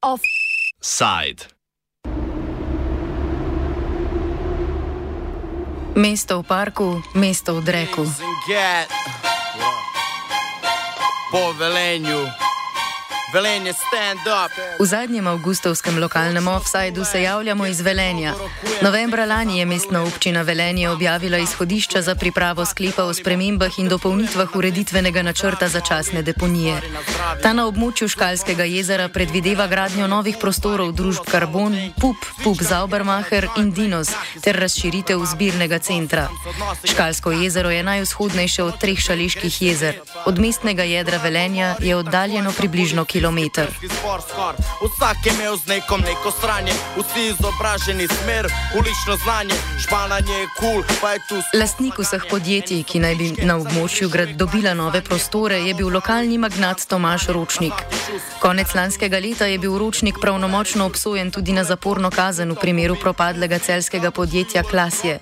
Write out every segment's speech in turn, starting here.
Offside. Mesto v parku, mesto v dreku. Po velenju. Velenje stand up. V zadnjem avgustovskem lokalnem offsajdu se javljamo iz Velenja. Novembra lani je mestna občina Velenje objavila izhodišča za pripravo sklepa o spremembah in dopolnitvah ureditvenega načrta za časne deponije. Ta na območju Škalskega jezera predvideva gradnjo novih prostorov družb Karbon, PUP, PUP Zaubermacher in Dinos ter razširitev zbirnega centra. Škalsko jezero je najvzhodnejše od treh šaliških jezer. Od mestnega jedra Velenja je oddaljeno približno kilometer kilometr. Vsak je imel z nekom neko stranje, vsi izobraženi smer, ulično znanje, špananje je kul, cool, pa je tu. Lastnik vseh podjetij, ki naj bi na območju grad dobila nove prostore, je bil lokalni magnat Tomaš Ročnik. Konec lanskega leta je bil Ročnik pravnomočno obsojen tudi na zaporno kazen v primeru propadlega celskega podjetja Klasje.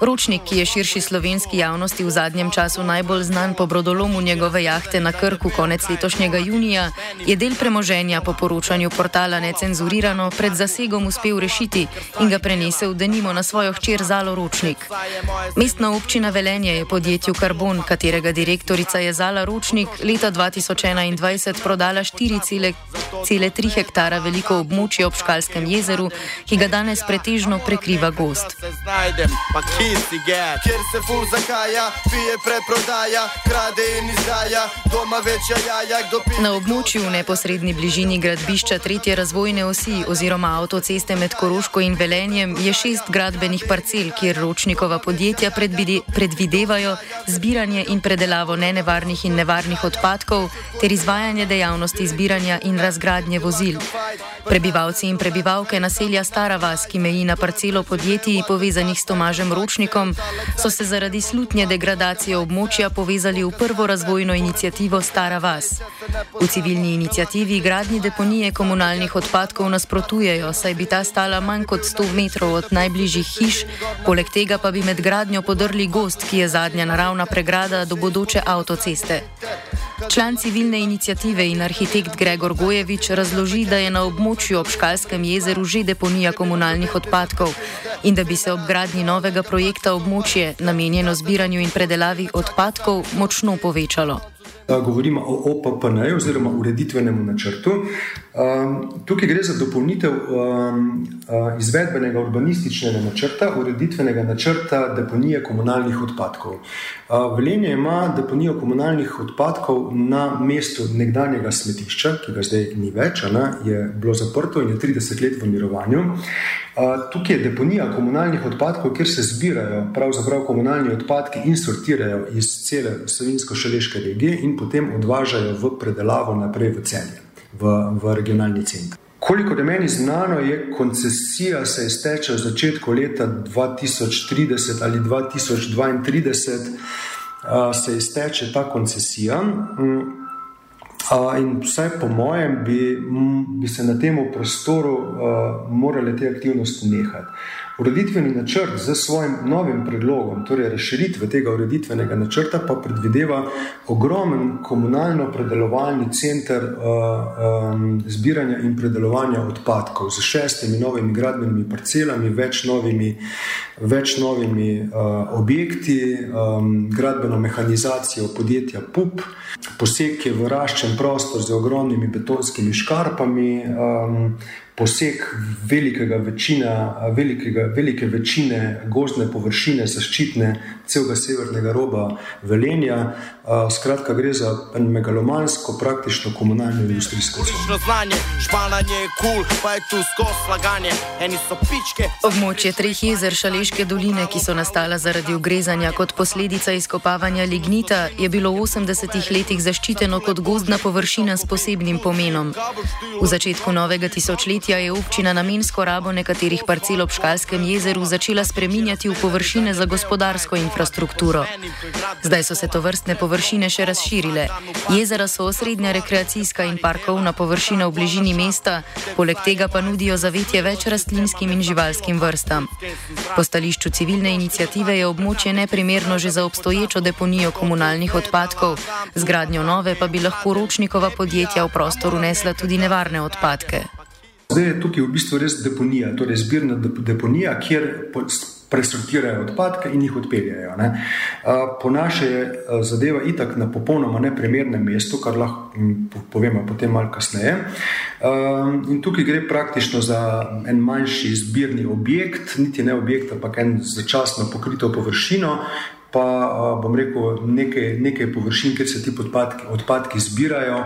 Ročnik, ki je širši slovenski javnosti v zadnjem času najbolj znan po brodolomu njegove jahte na Krku konec letošnjega junija, je del premoženja po poročanju portala Necenzurirano pred zasegom uspel rešiti in ga prenesel denimo na svojo hčer Zalo Ročnik. Mestna občina Velenje je podjetju Karbon, katerega direktorica je Zala Ročnik, leta 2021 prodala 4,3 hektara veliko območje ob Škalskem jezeru, ki ga danes pretežno prekriva gost. Kjer se ful zakaja, pije preprodaja, krade in izdaja, doma večja jaja, kdo pije. Na območju v neposrednji bližini gradbišča tretje razvojne osi oziroma avtoceste med Koroško in Velenjem je šest gradbenih parcel, kjer ročnikova podjetja predvidevajo zbiranje in predelavo nenevarnih in nevarnih odpadkov ter izvajanje dejavnosti zbiranja in razgradnje vozil. Prebivalci in prebivalke naselja Stara Vas, ki meji na parcelo podjetij povezanih s Tomažem Ročnikom, so se zaradi slutnje degradacije območja povezali v prvo razvojno inicijativo Stara Vas. V civilni inicijativi gradni deponije komunalnih odpadkov nasprotujejo, saj bi ta stala manj kot 100 metrov od najbližjih hiš, poleg tega pa bi med gradnjo podrli gost, ki je zadnja naravna pregrada do bodoče avtoceste. Član civilne inicijative in arhitekt Gregor Gojevič razloži, da je na območju ob Škalskem jezeru že deponija komunalnih odpadkov in da bi se ob gradnji novega projekta območje, namenjeno zbiranju in predelavi odpadkov, močno povečalo govorimo o OPPN, oziroma ureditvenem načrtu. Tukaj gre za dopolnitev izvedbenega urbanističnega načrta, ureditvenega načrta deponije komunalnih odpadkov. Velenje ima deponijo komunalnih odpadkov na mestu nekdanjega smetišča, ki ga zdaj ni več, ne, je bilo zaprto in je 30 let v mirovanju. Tukaj je deponija komunalnih odpadkov, kjer se zbirajo pravzaprav komunalni odpadki in sortirajo iz cele slovensko-šaleške regije in potem odvažajo v predelavo naprej v celje, v, v regionalni center. Koliko je meni znano, je koncesija se izteče v začetku leta 2030 ali 2032, se izteče ta koncesija. Mm, In vsaj po mojem, bi, bi se na tem prostoru uh, morale te aktivnosti nehati. Ureditveni načrt z svojim novim predlogom, torej razširitve tega ureditvenega načrta, pa predvideva ogromen komunalno predelovalni center uh, um, zbiranja in predelovanja odpadkov z šestimi novimi gradbenimi parcelami, več novimi, več novimi uh, objekti, um, gradbeno mehanizacijo podjetja PUP, poseg je v raščen prostor z ogromnimi betonskimi škarpami. Um, poseg velikega večina, velikega, velike večine gozdne površine, zaščitne celega severnega roba Velenja. Skratka, gre za megalomansko, praktično komunalno industrijsko znanje. Špananje je kul, cool, pa je tu skozi slaganje, eni so pičke. Območje treh jezer Šaleške doline, ki so nastala zaradi ugrezanja kot posledica izkopavanja lignita, je bilo v 80-ih letih zaščiteno kot gozdna površina s posebnim pomenom. V začetku novega tisočletja desetletja je občina namensko rabo nekaterih parcel ob Škalskem jezeru začela spreminjati v površine za gospodarsko infrastrukturo. Zdaj so se to vrstne površine še razširile. Jezera so osrednja rekreacijska in parkovna površina v bližini mesta, poleg tega pa nudijo zavetje več rastlinskim in živalskim vrstam. Po stališču civilne inicijative je območje neprimerno že za obstoječo deponijo komunalnih odpadkov, zgradnjo nove pa bi lahko ročnikova podjetja v prostor unesla tudi nevarne odpadke. Zdaj je tukaj v bistvu res deponija, torej zbirna deponija, kjer presortirajo odpadke in jih odpeljajo. Ne. Po naše je zadeva itak na popolnoma neprimernem mestu, kar lahko povemo potem malo kasneje. In tukaj gre praktično za en manjši zbirni objekt, niti ne objekt, ampak en začasno pokrito površino, pa bom rekel, nekaj, nekaj površin, kjer se ti odpadki, odpadki zbirajo,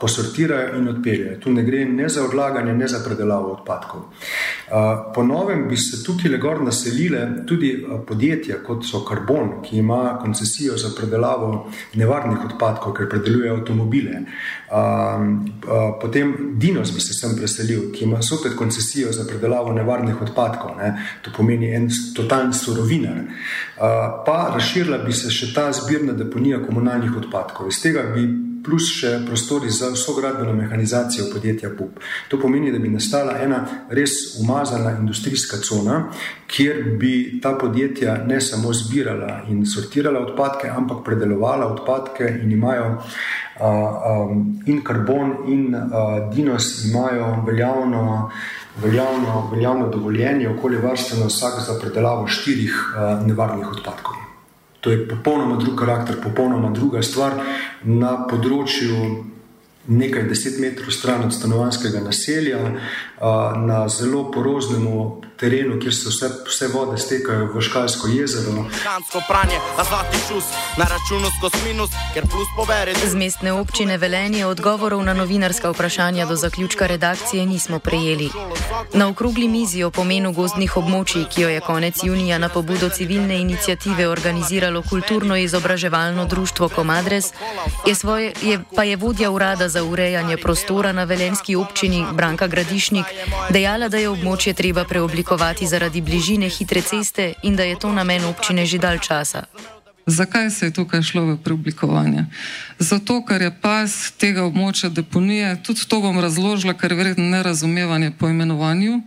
posortirajo in odpeljajo. Tu ne gre ne za odlaganje, ne za predelavo odpadkov. Po novem bi se tukaj le gor naselile tudi podjetja, kot so Carbon, ki ima koncesijo za predelavo nevarnih odpadkov, ker predeluje avtomobile. Potem Dinos bi se sem preselil, ki ima sopet koncesijo za predelavo nevarnih odpadkov. Ne. To pomeni en totalni surovinar. Pa razširila bi se še ta zbirna deponija komunalnih odpadkov. Iz tega bi plus še prostori za vso gradbeno mehanizacijo podjetja PUP. To pomeni, da bi nastala ena res umazana industrijska cona, kjer bi ta podjetja ne samo zbirala in sortirala odpadke, ampak predelovala odpadke in imajo uh, um, in karbon in uh, dinos imajo veljavno. Veljavno, veljavno dovoljenje, okoljevarstveno, vsak za predelavo štirih uh, nevarnih odpadkov. To je popolnoma drug karakter, popolnoma druga stvar. Na področju nekaj deset metrov stran od stanovanskega naselja, na zelo poroznem terenu, kjer se vse, vse vode stekajo v Škalsko jezero. Z mestne občine Velenje odgovorov na novinarska vprašanja do zaključka redakcije nismo prejeli. Na okrogli mizi o pomenu gozdnih območij, ki jo je konec junija na pobudo civilne inicijative organiziralo kulturno izobraževalno društvo Komadres, je svoje, je, pa je vodja urada za urejanje prostora na velenski občini Branka Gradišnik dejala, da je območje treba preoblikovati zaradi bližine hitre ceste in da je to namen občine že dal časa. Zakaj se je tukaj šlo v preoblikovanje? Zato, ker je pas tega območja deponije, tudi to bom razložila, ker je verjetno nerazumevanje po imenovanju. Uh,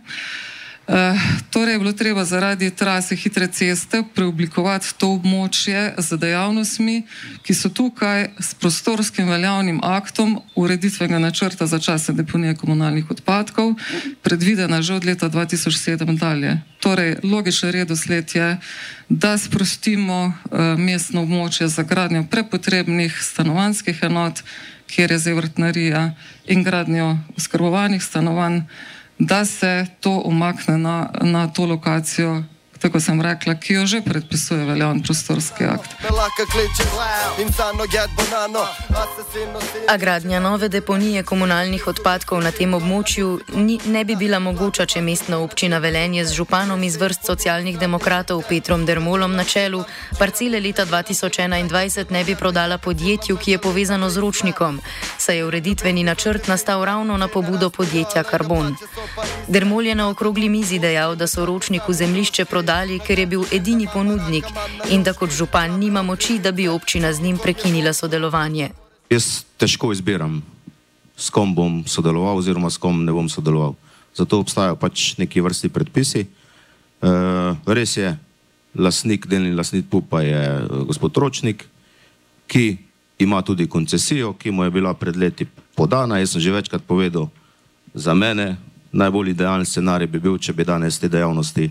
torej je bilo treba zaradi trase hitre ceste preoblikovati to območje z dejavnostmi, ki so tukaj s prostorskim veljavnim aktom ureditvenega načrta za čase deponije komunalnih odpadkov predvidena že od leta 2007 dalje. Torej, logičen redosled je, da sprostimo uh, mestno območje za gradnjo prepotrebnih stanovanskih enot, kjer je zdaj vrtnarija in gradnjo oskrbovanih stanovanj da se to umakne na, na to lokacijo, tako sem rekla, ki jo že predpisuje veljavni prostorski akt. A gradnja nove deponije komunalnih odpadkov na tem območju ni, ne bi bila mogoča, če mestna občina Velenje z županom iz vrst socialnih demokratov Petrom Dermolom na čelu parcele leta 2021 ne bi prodala podjetju, ki je povezano z ročnikom, saj je ureditveni načrt nastal ravno na pobudo podjetja Carbon. Dermol je na okrogli mizi dejal, da so ročniku zemlišče prodali prodali, ker je bil edini ponudnik in da kot župan nima moči, da bi občina z njim prekinila sodelovanje. Jaz težko izbiram, s kom bom sodeloval, oziroma s kom ne bom sodeloval. Zato obstajajo pač neki vrsti predpisi. E, res je, lasnik, delni lasnik Pupa je eh, gospod Ročnik, ki ima tudi koncesijo, ki mu je bila pred leti podana. Jaz sem že večkrat povedal, za mene najbolj idealen scenarij bi bil, če bi danes te dejavnosti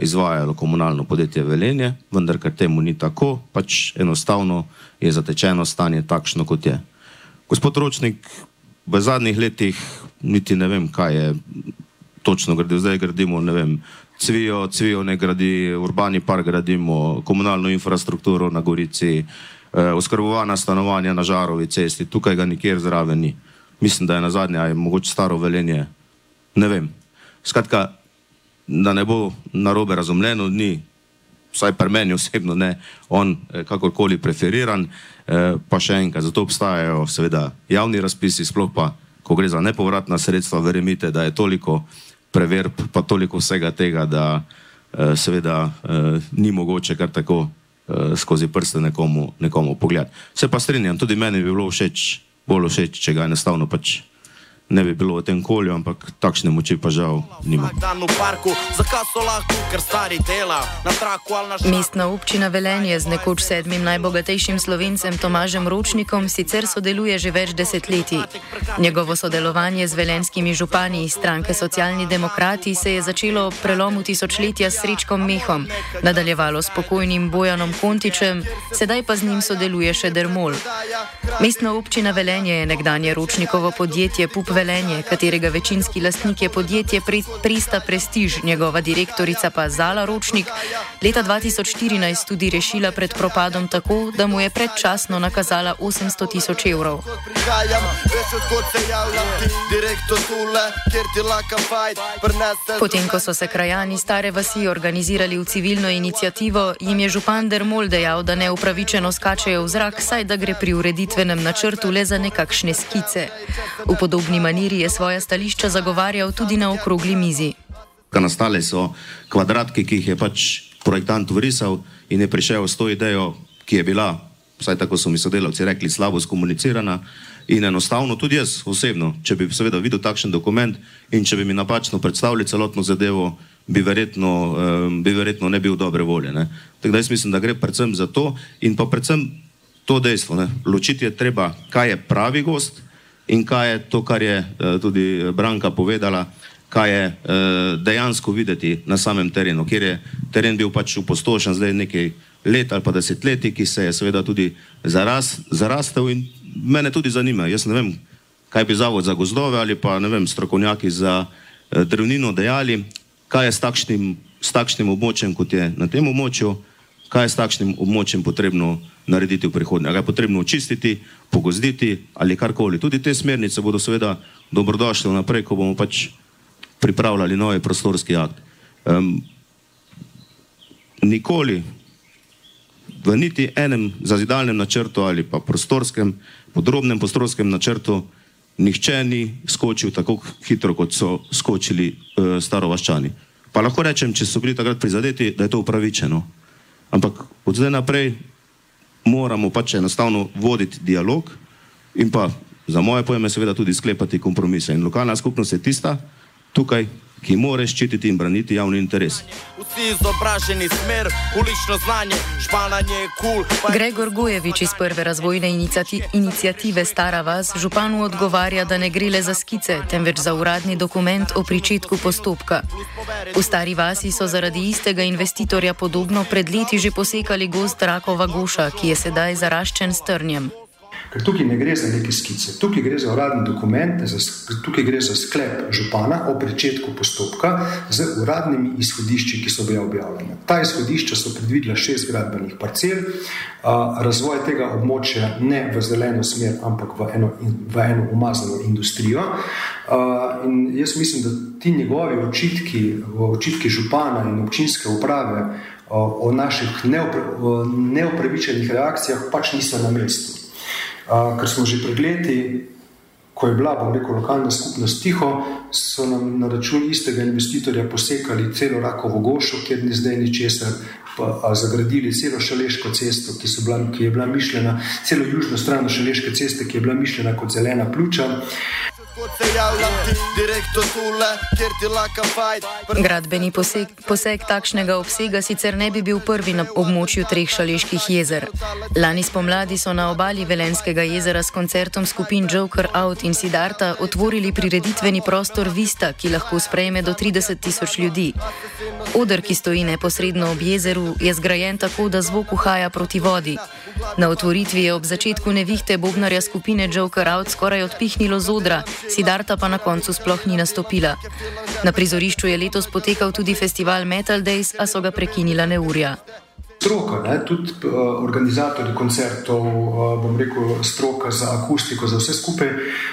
izvajalo komunalno podjetje Velenje, vendar ker temu ni tako, pač enostavno je zatečeno stanje takšno, kot je. Gospod Ročnik, v zadnjih letih niti ne vem, kaj je točno gradil, zdaj gradimo, ne vem, Cvijo, Cvijo ne gradi, urbani park gradimo, komunalno infrastrukturo na Gorici, uh, oskrbovana stanovanja na Žarovi cesti, tukaj ga nikjer zraven ni. Mislim, da je na zadnje, aj mogoče staro velenje, ne vem. Skratka, da ne bo narobe razumljeno, ni, vsaj pri meni osebno, ne, on eh, kakorkoli preferiran, eh, pa še enkrat, zato obstajajo seveda javni razpisi, sploh pa ko gre za nepovratna sredstva, verjemite, da je toliko preverb, pa toliko vsega tega, da uh, seveda ni mogoče kar tako skozi prste nekomu, nekomu pogledati. Se pa strinjam, tudi meni bi bilo všeč, bolj všeč, če ga enostavno pač ne bi bilo v tem kolju, ampak takšne moči pa žal nima. Mestna občina Velenje z nekoč sedmim najbogatejšim slovencem Tomažem Ročnikom sicer sodeluje že več desetletij. Njegovo sodelovanje z velenskimi župani iz stranke Socialni demokrati se je začelo ob prelomu tisočletja s Srečkom Mehom, nadaljevalo s pokojnim Bojanom Kontičem, sedaj pa z njim sodeluje še Dermol. Mestna občina Velenje je nekdanje Ročnikovo podjetje Pup Velenje, katerega večinski lastnik je podjetje Prista Prestiž, njegova direktorica pa Zala Ročnik, leta 2014 tudi rešila pred propadom tako, da mu je predčasno nakazala 800 tisoč evrov. Potem, ko so se krajani stare vasi organizirali v civilno inicijativo, jim je župan Dermol dejal, da neupravičeno skačejo v zrak, saj da gre pri ureditvenem načrtu le za nekakšne skice. V podobni maniri je svoje stališča zagovarjal tudi na okrogli mizi. Nastale so kvadratke, ki jih je pač projektant vrisal in je prišel s to idejo, ki je bila, vsaj tako so mi sodelavci rekli, slabo skomunicirana. In enostavno tudi jaz osebno, če bi seveda videl takšen dokument in če bi mi napačno predstavljali celotno zadevo, bi verjetno, um, bi verjetno ne bil dobre volje. Ne. Tako da jaz mislim, da gre predvsem za to in pa predvsem to dejstvo. Ne. Ločiti je treba, kaj je pravi gost in kaj je to, kar je uh, tudi Branka povedala, kaj je uh, dejansko videti na samem terenu, kjer je teren bil pač upostošen zdaj nekaj let ali pa desetletij, ki se je seveda tudi zaras, zarastel in mene tudi zanima. Jaz ne vem, kaj bi zavod za gozdove ali pa ne vem, strokovnjaki za drvnino dejali, kaj je s takšnim, s takšnim območjem, kot je na tem območju, kaj je s takšnim območjem potrebno narediti v prihodnje. Ga je potrebno očistiti, pogozditi ali karkoli. Tudi te smernice bodo seveda dobrodošle naprej, ko bomo pač pripravljali novi prostorski akt. Um, nikoli v niti enem zazidalnem načrtu ali pa prostorskem, podrobnem prostorskem načrtu nihče ni skočil tako hitro, kot so skočili uh, starovaščani. Pa lahko rečem, če so bili takrat prizadeti, da je to upravičeno. Ampak od zdaj naprej moramo pač enostavno voditi dialog in pa za moje pojme seveda tudi sklepati kompromise. In lokalna skupnost je tista tukaj, ki mora ščititi in braniti javni interes. Vsi izobraženi smer, ulično znanje, špananje je kul. Cool, Gregor Gojevič iz prve razvojne inicijative Stara vas županu odgovarja, da ne gre le za skice, temveč za uradni dokument o pričetku postopka. V Stari vasi so zaradi istega investitorja podobno pred leti že posekali gost Rakova Goša, ki je sedaj zaraščen s trnjem. Ker tukaj ne gre za neke skice, tukaj gre za uradni dokument, za, tukaj gre za sklep župana o začetku postopka z uradnimi izhodišči, ki so bile objavljene. Ta izhodišča so predvidela šest gradbenih parcel, razvoj tega območja ne v zeleno smer, ampak v eno, v eno umazano industrijo. In jaz mislim, da ti njegovi očitki, očitki župana in občinske uprave o naših neopravičenih reakcijah pač niso na mestu ker smo že pred leti, ko je bila, bom rekel, lokalna skupnost tiho, so nam na račun istega investitorja posekali celo Rakovo gošo, kjer ni zdaj ničesar, zagradili celo Šaleško cesto, ki, bila, ki je bila mišljena, celo južno stran Šaleške ceste, ki je bila mišljena kot zelena pljuča. Gradbeni poseg, poseg takšnega obsega sicer ne bi bil prvi na območju treh šaleških jezer. Lani spomladi so na obali Velenskega jezera s koncertom skupin Joker Out in Sidarta otvorili prireditveni prostor Vista, ki lahko sprejme do 30 tisoč ljudi. Odr, ki stoji neposredno ob jezeru, je zgrajen tako, da zvok uhaja proti vodi. Na otvoritvi je ob začetku nevihte bobnarja skupine Joker Out skoraj odpihnilo z odra, Sidarta pa na koncu sploh ni nastopila. Na prizorišču je letos potekal tudi festival Metal Days, a so ga prekinila neurja. Stroka, ne, tudi uh, organizatori koncertov, uh, bom rekel, stroka za akustiko, za vse skupaj,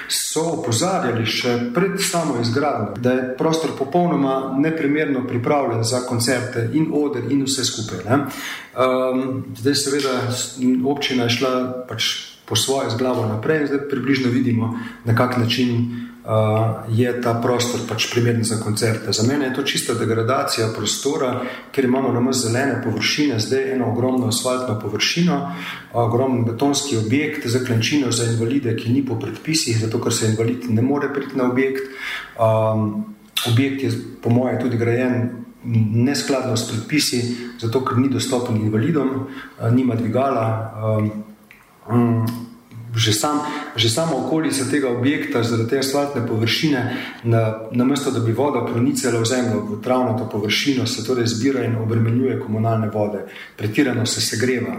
so opozarjali še pred samo izgradnjo, da je prostor popolnoma neprimerno pripravljen za koncerte in oder in vse skupaj. Um, zdaj, seveda, občina je šla pač po svoje z glavo naprej zdaj približno vidimo, na kak način uh, je ta prostor pač primeren za koncerte. Za mene je to čista degradacija prostora, ker imamo na mestu zelene površine, zdaj eno ogromno asfaltno površino, ogromen betonski objekt za klančino za invalide, ki ni po predpisih, zato ker se invalid ne more priti na objekt. Um, objekt je, po mojem, tudi grajen. Neskladno s predpisi, zato ker ni dostopen invalidom, nima dvigala. Um, že, sam, že sama okolica tega objekta, zaradi te asfaltne površine, na, na mesto, da bi voda pronicala v zemljo, v travnato površino, se torej zbira in obremenjuje komunalne vode, pretirano se segreva.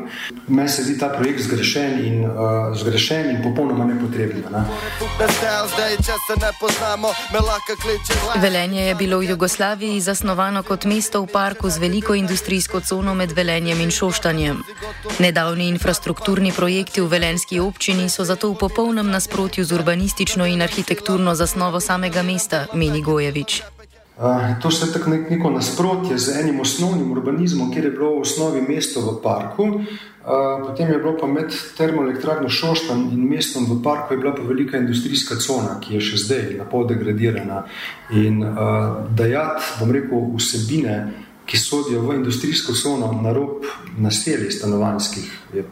Meni se zdi ta projekt zgrešen in, uh, zgrešen in popolnoma nepotreben. Ne? Velenje je bilo v Jugoslaviji zasnovano kot mesto v parku z veliko industrijsko cono med Velenjem in Šoštanjem. Nedavni infrastrukturni projekti v velenski občini so zato v popolnem nasprotju z urbanistično in arhitekturno zasnovo samega mesta, meni Gojevič. Uh, to je tako nek, neko nasprotje z enim osnovnim urbanizmom, kjer je bilo v osnovi mesto v parku, uh, potem je bilo pa med termoelektrarno Šoštan in mestom v parku je bila pa velika industrijska cona, ki je še zdaj na pol degradirana. In uh, dajati, bom rekel, vsebine, ki sodijo v industrijsko cono na rob naselij stanovanskih, je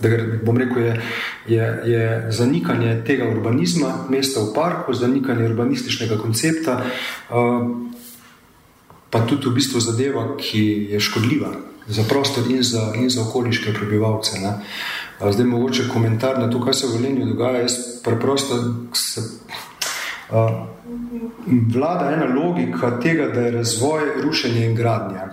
da bom rekel, je, je, je zanikanje tega urbanizma, mesta v parku, zanikanje urbanističnega koncepta, uh, pa tudi v bistvu zadeva, ki je škodljiva za prostor in za, in za okoliške prebivalce. Ne. Zdaj, mogoče komentar na to, kaj se v Velenju dogaja. Jaz preprosto se. Uh, vlada ena logika tega, da je razvoj, rušenje in gradnja.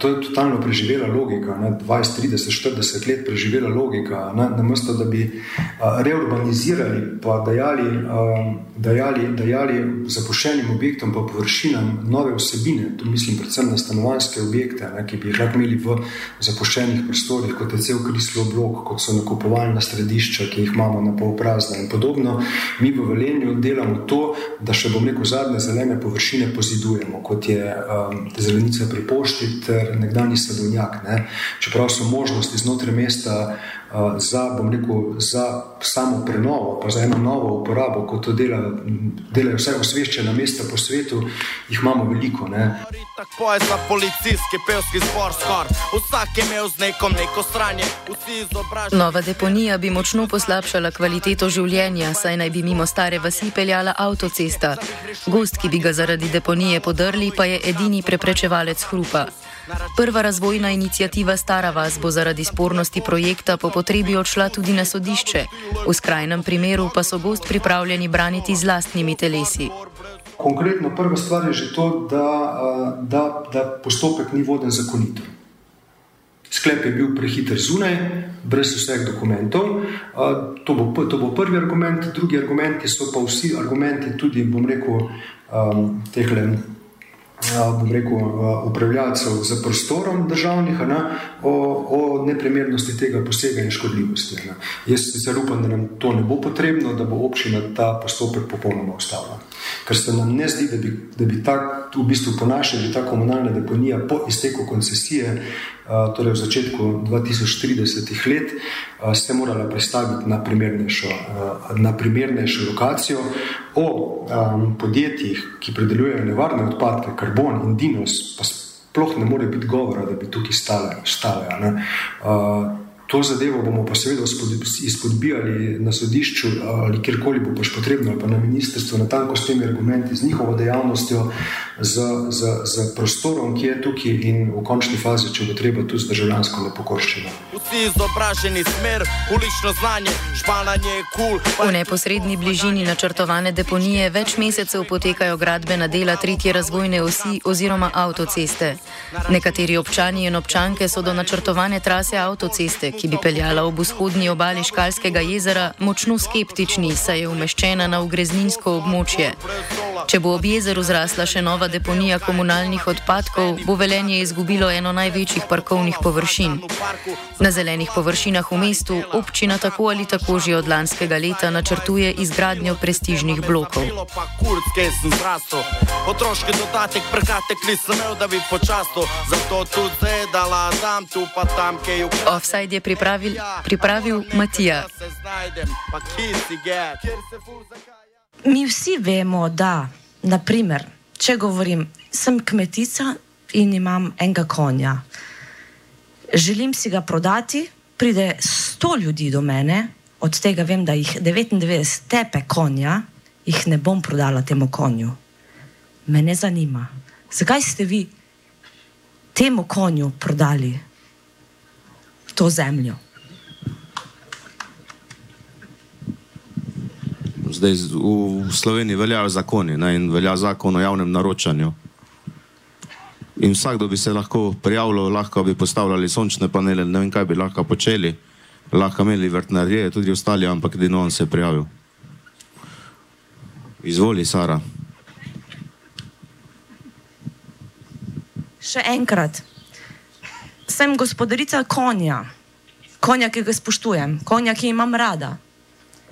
To je totalno preživela logika, ne? 20, 30, 40 let preživela logika. Na mesto, da bi uh, reurbanizirali, pa dajali, uh, dajali, dajali zapuščenim objektom, pa površinam nove vsebine, tu mislim predvsem na stanovanske objekte, ne? ki bi jih lahko imeli v zapuščenih prostorih, kot je cel Krislo blok, kot so nakupovalna središča, ki jih imamo na pol prazna in podobno. Mi v Velenju delamo to, da še bom rekel zadnje zelene površine pozidujemo, kot je um, zelenica pri pošti Štit ter nekdani Sadovnjak. Ne. Čeprav so možnosti znotraj mesta uh, za, rekel, za samo prenovo, pa za eno novo uporabo, kot to dela, delajo vse osveščena mesta po svetu, jih imamo veliko. Ne. Tako je za policijski pevski zbor, skor. vsak je imel z nekom neko stranje. Nova deponija bi močno poslabšala kvaliteto življenja, saj naj bi mimo stare vasi peljala avtocesta. Gost, ki bi ga zaradi deponije podrli, pa je edini preprečevalec hrupa. Prva razvojna inicijativa Stara vas bo zaradi spornosti projekta po potrebi odšla tudi na sodišče. V skrajnem primeru pa so gost pripravljeni braniti z lastnimi telesi. Konkretno prva stvar je že to, da, da, da postopek ni voden zakonito. Sklep je bil prehiter zunaj, brez vseh dokumentov. To bo, to bo prvi argument, drugi argumenti so pa vsi argumenti, tudi, bom rekel, um, tehle bom rekel, upravljalcev za prostorom državnih, ne, o, o neprimernosti tega posega in škodljivosti. Ne. Jaz sicer upam, da nam to ne bo potrebno, da bo občina ta postopek popolnoma ustavila. Ker se nam ne zdi, da bi, da bi ta, v bistvu po našem, ta komunalna deponija po izteku koncesije, torej v začetku 2030 let, se morala predstaviti na primernejšo, na primernejšo lokacijo. O um, podjetjih, ki predelujejo nevarne odpadke, karbon in dinos, pa sploh ne more biti govora, da bi tukaj stale. stale To zadevo bomo pa seveda izpodbijali na sodišču ali kjerkoli bo pač potrebno, ali pa na ministrstvu, na tanko s temi argumenti, z njihovo dejavnostjo, z, z, z prostorom, ki je tukaj in v končni fazi, če bo treba, tudi z državljansko nepokorščino. Vsi izobraženi smer, ulično znanje, špananje je kul. Cool. V neposrednji bližini načrtovane deponije več mesecev potekajo gradbena dela tretje razvojne osi oziroma avtoceste. Nekateri občani in občanke so do načrtovane trase avtoceste, ki bi peljala ob vzhodnji obali Škalskega jezera, močno skeptični, saj je umeščena na ugrezninsko območje. Če bo ob jezeru zrasla še nova deponija komunalnih odpadkov, bo velenje izgubilo eno največjih parkovnih površin. Na zelenih površinah v mestu občina tako ali tako že od lanskega leta načrtuje izgradnjo prestižnih blokov. Otroški dodatek, prekratek, nisem imel, da bi počasto, zato tudi zedala, dam tu pa tam, kaj je. Offside je pripravil, pripravil Matija. Mi vsi vemo, da, naprimer, če govorim, sem kmetica in imam enega konja. Želim si ga prodati, pride 100 ljudi do mene, od tega vem, da jih 99 tepe konja, jih ne bom prodala temu konju. Me ne zanima, zakaj ste vi temu konju prodali to zemljo. Zdaj v Sloveniji veljajo zakoni ne, in velja zakon o javnem naročanju. In vsakdo bi se lahko prijavljal, lahko bi postavljali sončne panele, ne vem kaj bi lahko počeli, lahko imeli vrtnarje, tudi ostali, ampak edino on se je prijavil. Izvoli, Sara. Še enkrat, sem gospodarica konja, konja, ki ga spoštujem, konja, ki imam rada.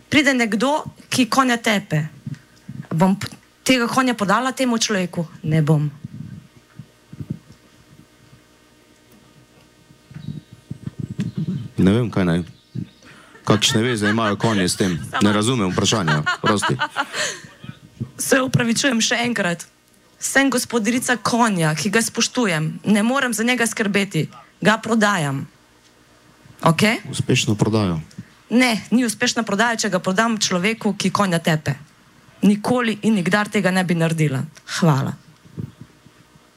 Pride nekdo, ki konja tepe. Bom tega konja podala temu človeku? Ne bom. Ne vem, kaj naj. Kakšne veze imajo konje s tem? Ne razumem vprašanja. Prosti. Se upravičujem še enkrat. Sem gospodarica konja, ki ga spoštujem. Ne morem za njega skrbeti. Ga prodajam. Okay? Uspešno prodajo. Ne, ni uspešna prodaja, če ga prodam človeku, ki konja tepe. Nikoli in nikdar tega ne bi naredila. Hvala.